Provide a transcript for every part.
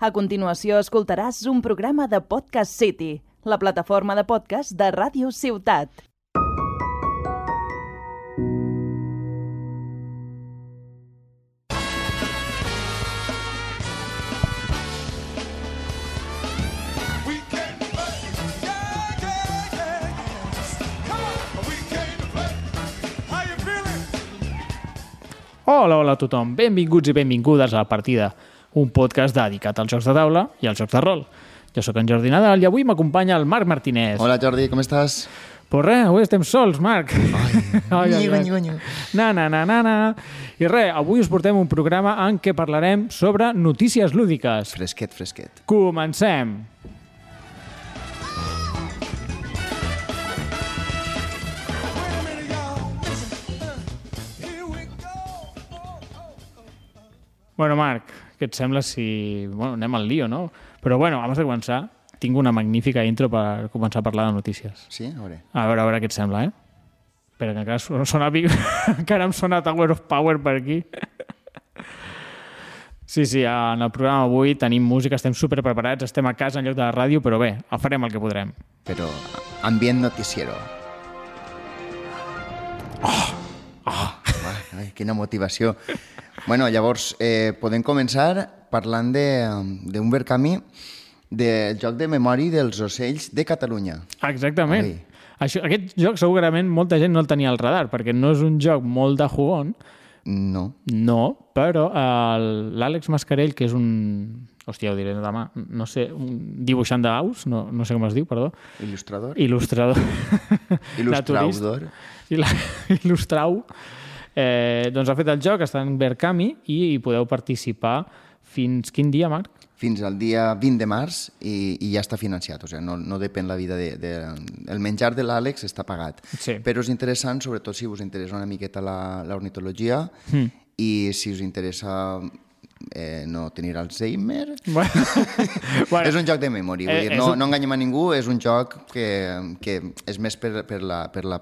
A continuació escoltaràs un programa de Podcast City, la plataforma de podcast de Ràdio Ciutat. Hola, hola a tothom. Benvinguts i benvingudes a La Partida, un podcast dedicat als jocs de taula i als jocs de rol. Jo sóc en Jordi Nadal i avui m'acompanya el Marc Martínez. Hola Jordi, com estàs? Pues res, avui estem sols, Marc. Ai, Nyigo, nyigo, nyigo. Na, na, na, na, na. I res, avui us portem un programa en què parlarem sobre notícies lúdiques. Fresquet, fresquet. Comencem. Bueno, Marc, què et sembla si... Bueno, anem al lío, no? Però bueno, abans de començar, tinc una magnífica intro per començar a parlar de notícies. Sí? A veure. A veure, a veure què et sembla, eh? Espera, que encara sona, sona, encara em sona Tower of Power per aquí. Sí, sí, en el programa avui tenim música, estem super preparats, estem a casa en lloc de la ràdio, però bé, farem el que podrem. Però ambient noticiero. Oh! Oh! Ai, ai, quina motivació. Bueno, llavors, eh, podem començar parlant de- d'un verkami del joc de memòria dels ocells de Catalunya. Exactament. Ai. Això, aquest joc segurament molta gent no el tenia al radar, perquè no és un joc molt de jugón, No. no, però l'Àlex Mascarell, que és un... Hòstia, ho diré demà. No sé, un dibuixant d'aus, no, no sé com es diu, perdó. Il·lustrador? Il·lustrador. Il·lustraudor? Il·lustrau. Eh, doncs ha fet el joc, està en Berkami i hi podeu participar fins quin dia, Marc? fins al dia 20 de març i, i ja està financiat, o sigui, no, no depèn la vida de, de... El menjar de l'Àlex està pagat. Sí. Però és interessant, sobretot si us interessa una miqueta la- l'ornitologia Mm. i si us interessa eh, no tenir Alzheimer. Bueno, bueno, és un joc de memòria, vull Eh, dir, no, un- no enganyem a ningú, és un joc que, que és més per, per la- per la-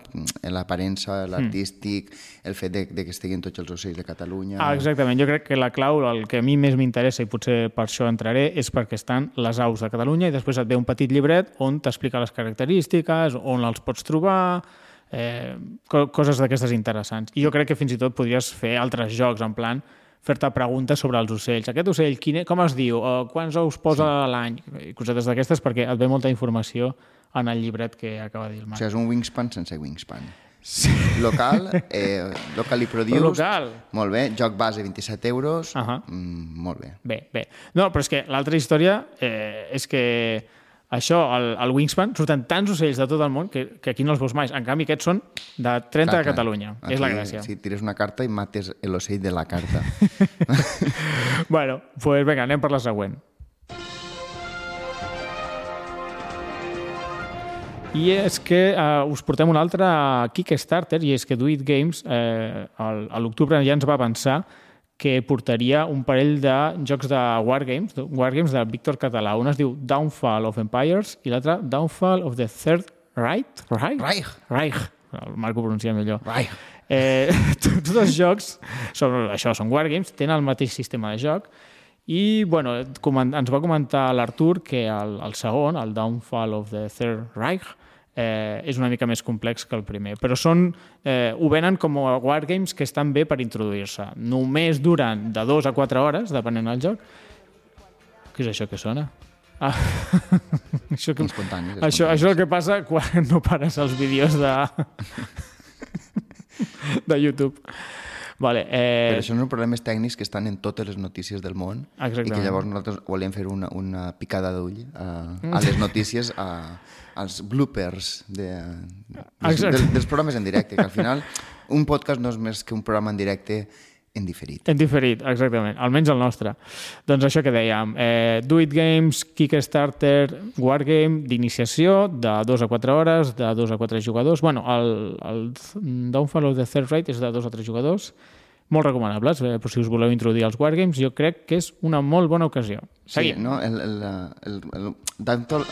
l'aparença, Hmm. l'artístic, el fet de, de que estiguin tots els ocells de Catalunya... Ah, exactament. Jo crec que la clau, el que a mi més m'interessa, i potser per això entraré, és perquè estan les aus de Catalunya i després et ve un petit llibret on t'explica les característiques, on els pots trobar, eh, co coses d'aquestes interessants. I jo crec que fins i tot podries fer altres jocs, en plan fer-te preguntes sobre els ocells. Aquest ocell, quin, com es diu? O quants ous posa sí. a l'any? I Cosetes d'aquestes perquè et ve molta informació en el llibret que acaba de dir el O Marc. sigui, és un wingspan sense wingspan. Sí. Local, eh, locally produced. Local. Molt bé, joc base 27 euros. Ahà. Mm, molt bé. Bé, bé. No, però és que l'altra història eh, és que això, el, el Wingspan, surten tants ocells de tot el món que, que aquí no els veus mai. En canvi, aquests són de 30 Clar, de. Catalunya. Aquí, és la gràcia. Si tires una carta i mates l'ocell de la carta. Bueno, doncs pues, vinga, anem per la següent. I és que eh, us portem un altre Kickstarter, i és que Do It Games eh, al- a l'octubre ja ens va avançar que portaria un parell de jocs de Wargames, Wargames de Víctor Català. Un es diu Downfall of Empires i l'altre Downfall of the Third Reich. Reich? Reich. Reich. El Marc ho pronuncia millor. Reich. Eh, tots els jocs són, això, són wargames, tenen el mateix sistema de joc i bueno, ens va comentar l'Artur que el, el segon, el Downfall of the Third Reich, eh, és una mica més complex que el primer, però són, eh, ho venen com a wargames que estan bé per introduir-se. Només duren de 2 a 4 hores, depenent del joc. Què és això que sona? Ah, això, que, Espontani. això, això és el que passa quan no pares els vídeos de, de YouTube. Vale, eh, Però això són problemes tècnics que estan en totes les notícies del món i Exactament. que llavors nosaltres volem fer una, una picada d'ull a, a les notícies, a, als bloopers de, dels, del, dels programes en directe, que al final un podcast no és més que un programa en directe en diferit. En diferit, exactament, almenys el nostre. Doncs això que dèiem, eh, Do It Games, Kickstarter, Wargame, d'iniciació, de 2 a 4 hores, de 2 a 4 jugadors. bueno, el, el Downfall of the Third Rate és de 2 a 3 jugadors, molt recomanables, eh, però si us voleu introduir als Wargames, jo crec que és una molt bona ocasió. Sí, Seguim. no? El, el, el, el, Downfall,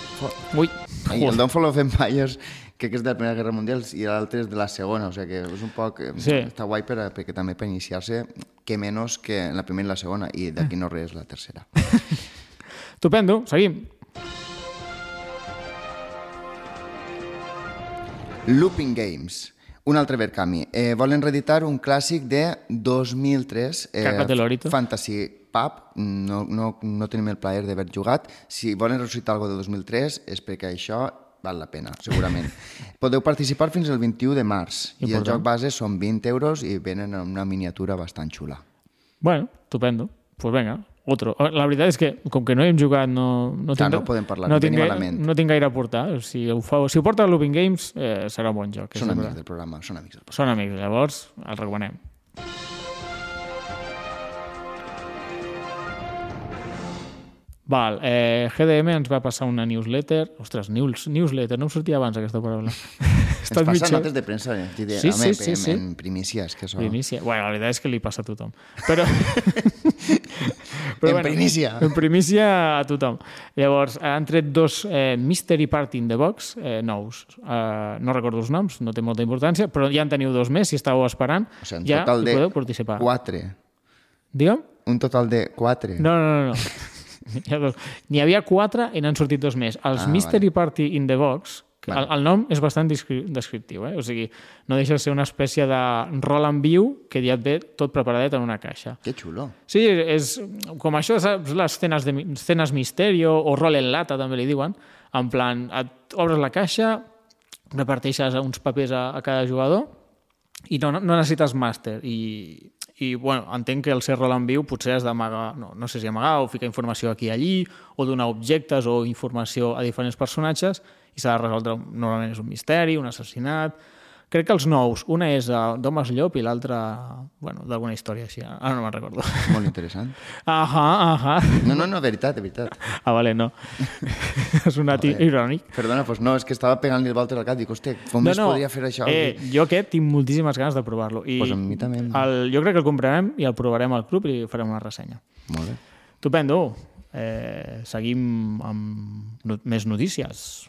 Ui, Ai, el Downfall of Empires crec que és de la Primera Guerra Mundial i l'altre és de la Segona, o sigui que és un poc... Sí. Està guai per, perquè també per iniciar-se que menys que la primera i la segona, i d'aquí no res la tercera. Estupendo, seguim. Looping Games, un altre Verkami. Eh, volen reeditar un clàssic de 2003, eh, Carpa de Lorito. Fantasy Pub. No, no, no tenim el plaer d'haver jugat. Si volen ressuscitar alguna de 2003 és perquè això val la pena, segurament. Podeu participar fins el 21 de març i el Important. joc base són 20 euros i venen en una miniatura bastant xula. Bueno, estupendo. Pues venga, otro. La veritat és que, com que no hem jugat, no, no, Clar, tinc, no podem parlar, no tinc, no tinc gaire a portar. Si ho, fa, si ho porta a Looping Games, eh, serà un bon joc. Són amics del programa, són amics del programa. Són amics, llavors el recomanem. Val, eh, GDM ens va passar una newsletter. Ostres, news, newsletter, no em sortia abans aquesta paraula. Ens passa notes de premsa, eh? Sí, sí, sí, sí, sí, en, sí. en és que això... Primícia. Bueno, la veritat és que li passa a tothom. Però... En primícia. En primícia a tothom. Llavors, han tret dos eh, Mystery Party in the Box eh, nous. Eh, no recordo els noms, no té molta importància, però ja en teniu dos més, si estàveu esperant, O sigui, un ja total de podeu participar. quatre. Digue'm? Un total de quatre. No, no, no. no. N'hi havia quatre i n'han sortit dos més. Els Ah, Mystery Party in the Box, que Vale. el, el nom és bastant descri descriptiu, eh? o sigui, no deixa de ser una espècie de rol en viu que ja et ve tot preparadet en una caixa. Que xulo. Sí, és com això, saps, les escenes, de, escenes misterio o rol en lata, també li diuen, en plan, et obres la caixa, reparteixes uns papers a, a cada jugador i no, no, no necessites màster i, i bueno, entenc que el ser rol en viu potser has d'amagar, no, no sé si amagar o ficar informació aquí i allí, o donar objectes o informació a diferents personatges i s'ha de resoldre, normalment és un misteri, un assassinat... Crec que els nous, una és d'Homes Llop i l'altra, bueno, d'alguna història així, ara no me'n recordo. Molt interessant. Ahà, ahà. No, no, no, veritat, de veritat. Ah, vale, no. ha sonat Joder. irònic. Perdona, doncs no, és que estava pegant-li el voltes al cap. Dic, hòstia, com més podria fer això? Eh, jo aquest tinc moltíssimes ganes de provar-lo. I Pues mi també. El, jo crec que el comprarem i el provarem al club i farem una ressenya. Molt bé. Estupendo. Eh, seguim amb no, més notícies.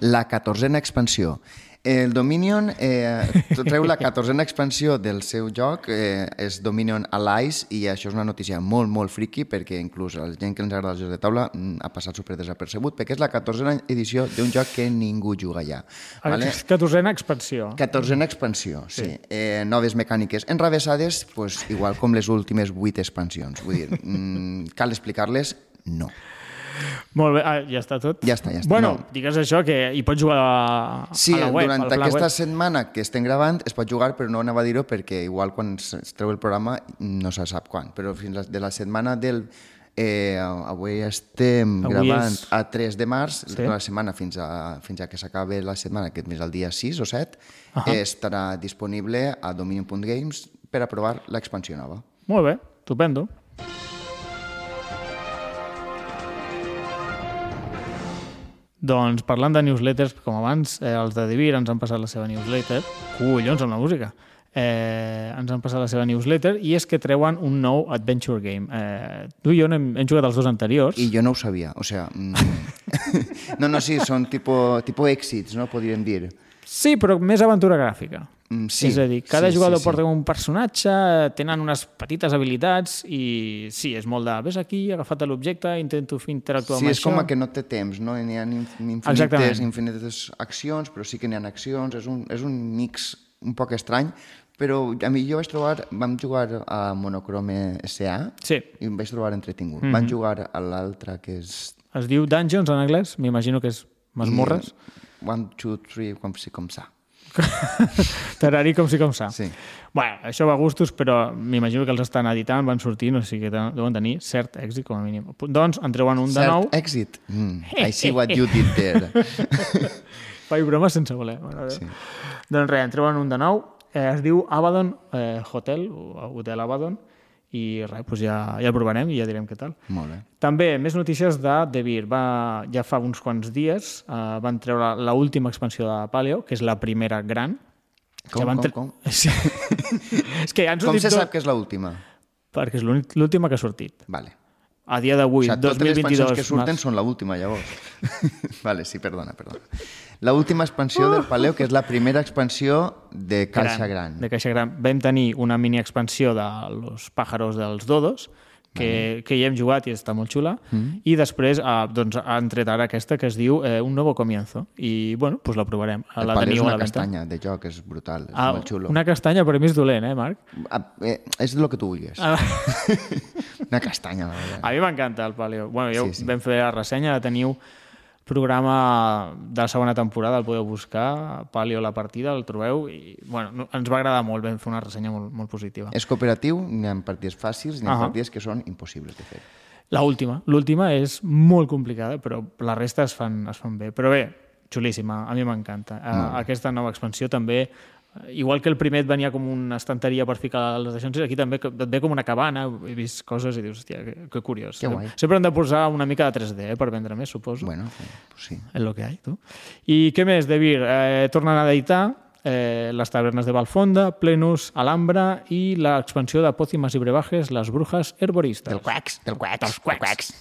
La catorzena expansió. El Dominion eh, treu la catorzena expansió del seu joc, eh, és Dominion Allies, i això és una notícia molt, molt friki, perquè inclús la gent que ens agrada els jocs de taula mm, ha passat super desapercebut, perquè és la catorzena edició d'un joc que ningú juga ja. Vale. 14a expansió. Catorzena expansió, sí. sí. Eh, noves mecàniques enrevessades, pues, igual com les últimes vuit expansions. Vull dir, mm, cal explicar-les? No. Molt bé, ah, ja està tot? Ja està, ja està. Bueno, No. digues això, que hi pots jugar a, Sí, a la web, durant al pla aquesta web. setmana que estem gravant es pot jugar, però no anava a dir-ho perquè igual quan es treu el programa no se sap quan, però fins la, de la setmana del... Eh, avui estem Avui gravant és- a 3 de març, Sí. sí. la setmana fins a, fins a que s'acabi la setmana, aquest mes el dia 6 o 7, Ahà. eh, estarà disponible a dominion.games per a provar l'expansió nova. Molt bé, estupendo. Doncs parlant de newsletters, com abans, eh, els de Divir ens han passat la seva newsletter. Collons, amb la música. Eh, ens han passat la seva newsletter i és que treuen un nou adventure game. Eh, tu i jo hem, hem jugat els dos anteriors. I jo no ho sabia, o sea... Mm, no, no, sí, són tipo, tipo èxits, no? Podríem dir. Sí, però més aventura gràfica. Mm, sí, és a dir, cada sí, jugador sí, sí. porta un personatge, tenen unes petites habilitats i sí, és molt de ves aquí, agafat l'objecte, intento interactuar Sí, amb és això. com que no té temps, no? N'hi ha inf- infinites, Exactament. infinites accions, però sí que n'hi ha accions, és un, és un mix un poc estrany, però a mi jo vaig trobar, vam jugar a Monochrome SA Sí, i em vaig trobar entretingut. Mm -hmm. Vam jugar a l'altre que és... es diu Dungeons en anglès, m'imagino que és masmorres. I One, two, three, com si com sa. Tarari com si com sa. Sí. Bueno, això va a gustos, però m'imagino que els estan editant, van sortir, no sé, que deuen tenir cert èxit com a mínim. Doncs en treuen un de Cert nou. èxit. Mm, I see what you did there. Faig broma sense voler. Bueno, sí. Doncs res, en treuen un de nou. Eh, es diu Abaddon eh, Hotel, o Hotel Abaddon, i res, doncs ja, ja el provarem i ja direm què tal. Molt bé. També, més notícies de The Beer. Va, ja fa uns quants dies eh, van treure la última expansió de Paleo, que és la primera gran. Com, van com, com? Sí. és que han Com se sap que és l'última? Perquè és l'última que ha sortit. Vale. A dia d'avui, o sigui, totes les 2022... expansions que surten març. són l'última, llavors. vale, sí, perdona, perdona. La última expansió del Paleo, que és la primera expansió de Caixa Gran. De Caixa Gran. Vam tenir una mini expansió de los pájaros dels dodos, que, que hi hem jugat i està molt xula, mm. i després eh, doncs, han tret ara aquesta que es diu eh, Un nuevo comienzo, i bueno, pues la provarem. El la Paleo és teniu a una la venta. castanya de joc, és brutal, és Ah, molt xulo. una castanya, però a mi és dolent, eh, Marc? Ah, eh, és el que tu vulguis. Ah, Una castanya, la veritat. a mi m'encanta el Paleo. Bueno, ja Sí, sí, vam fer la ressenya, la teniu programa de la segona temporada, el podeu buscar, Paleo la partida, el trobeu, i bueno, no- ens va agradar molt, vam fer una ressenya molt, molt positiva. És cooperatiu, n'hi ha partides fàcils, n'hi ha Ahà. partides que són impossibles de fer. La última. L'última és molt complicada, però la resta es fan, es fan bé. Però bé, xulíssima, a mi m'encanta. Uh, aquesta nova expansió també, igual que el primer et venia com una estanteria per ficar les deixonces, aquí també et ve com una cabana, he vist coses i dius, hòstia, que, que curiós. Que guai. Sempre han de posar una mica de 3D eh, per vendre més, suposo. Bueno, eh, pues sí. És lo que hay, tu. I què més, De Vir? Eh, tornen a editar eh, les tavernes de Valfonda, Plenus, Alhambra i l'expansió de Pòcimes i Brebajes, les brujas herboristes. Del quacs, del quacs, Dels quacs.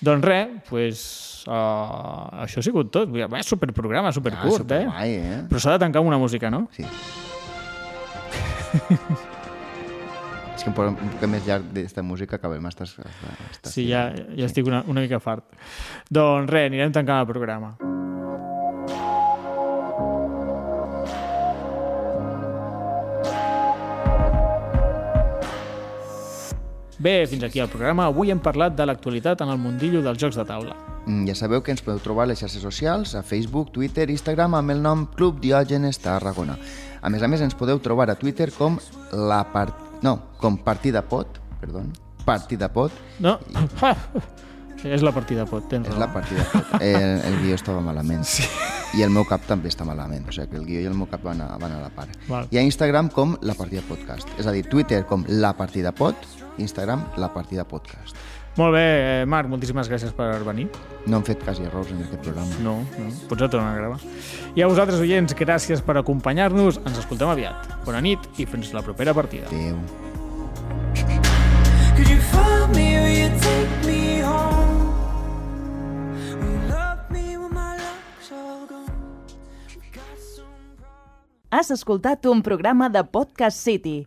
Doncs res, pues, uh, això ha sigut tot. Va, superprograma, supercurt, eh? superguai, eh? Però s'ha de tancar amb una música, no? Sí. és que un poc, més llarg d'esta música acabem a estar... Sí, ja, ja estic una, una mica fart. Doncs res, anirem tancant el programa. Bé, fins aquí el programa. Avui hem parlat de l'actualitat en el mundillo dels jocs de taula. Mm, Ja sabeu que ens podeu trobar a les xarxes socials, a Facebook, Twitter, Instagram, amb el nom Club Diògenes Tarragona. A més a més, ens podeu trobar a Twitter com la part... No, com Partida Pot, perdó, Partida Pot, No? És la partida pot, tens és raó. la Partida Pot. El, el guió estava malament. Sí. I el meu cap també està malament, o sigui que el guió i el meu cap van a, van a la part. Val. I a Instagram com La Partida Podcast. És a dir, Twitter com La Partida Pot, Instagram La Partida Podcast. Molt bé, eh, Marc, moltíssimes gràcies per venir. No hem fet quasi errors en aquest programa. No, no, potser tornar a gravar. I a vosaltres, oients, gràcies per acompanyar-nos. Ens escoltem aviat. Bona nit i fins la propera partida. Adéu. Could you find me or you take me home? Has escoltat un programa de Podcast City,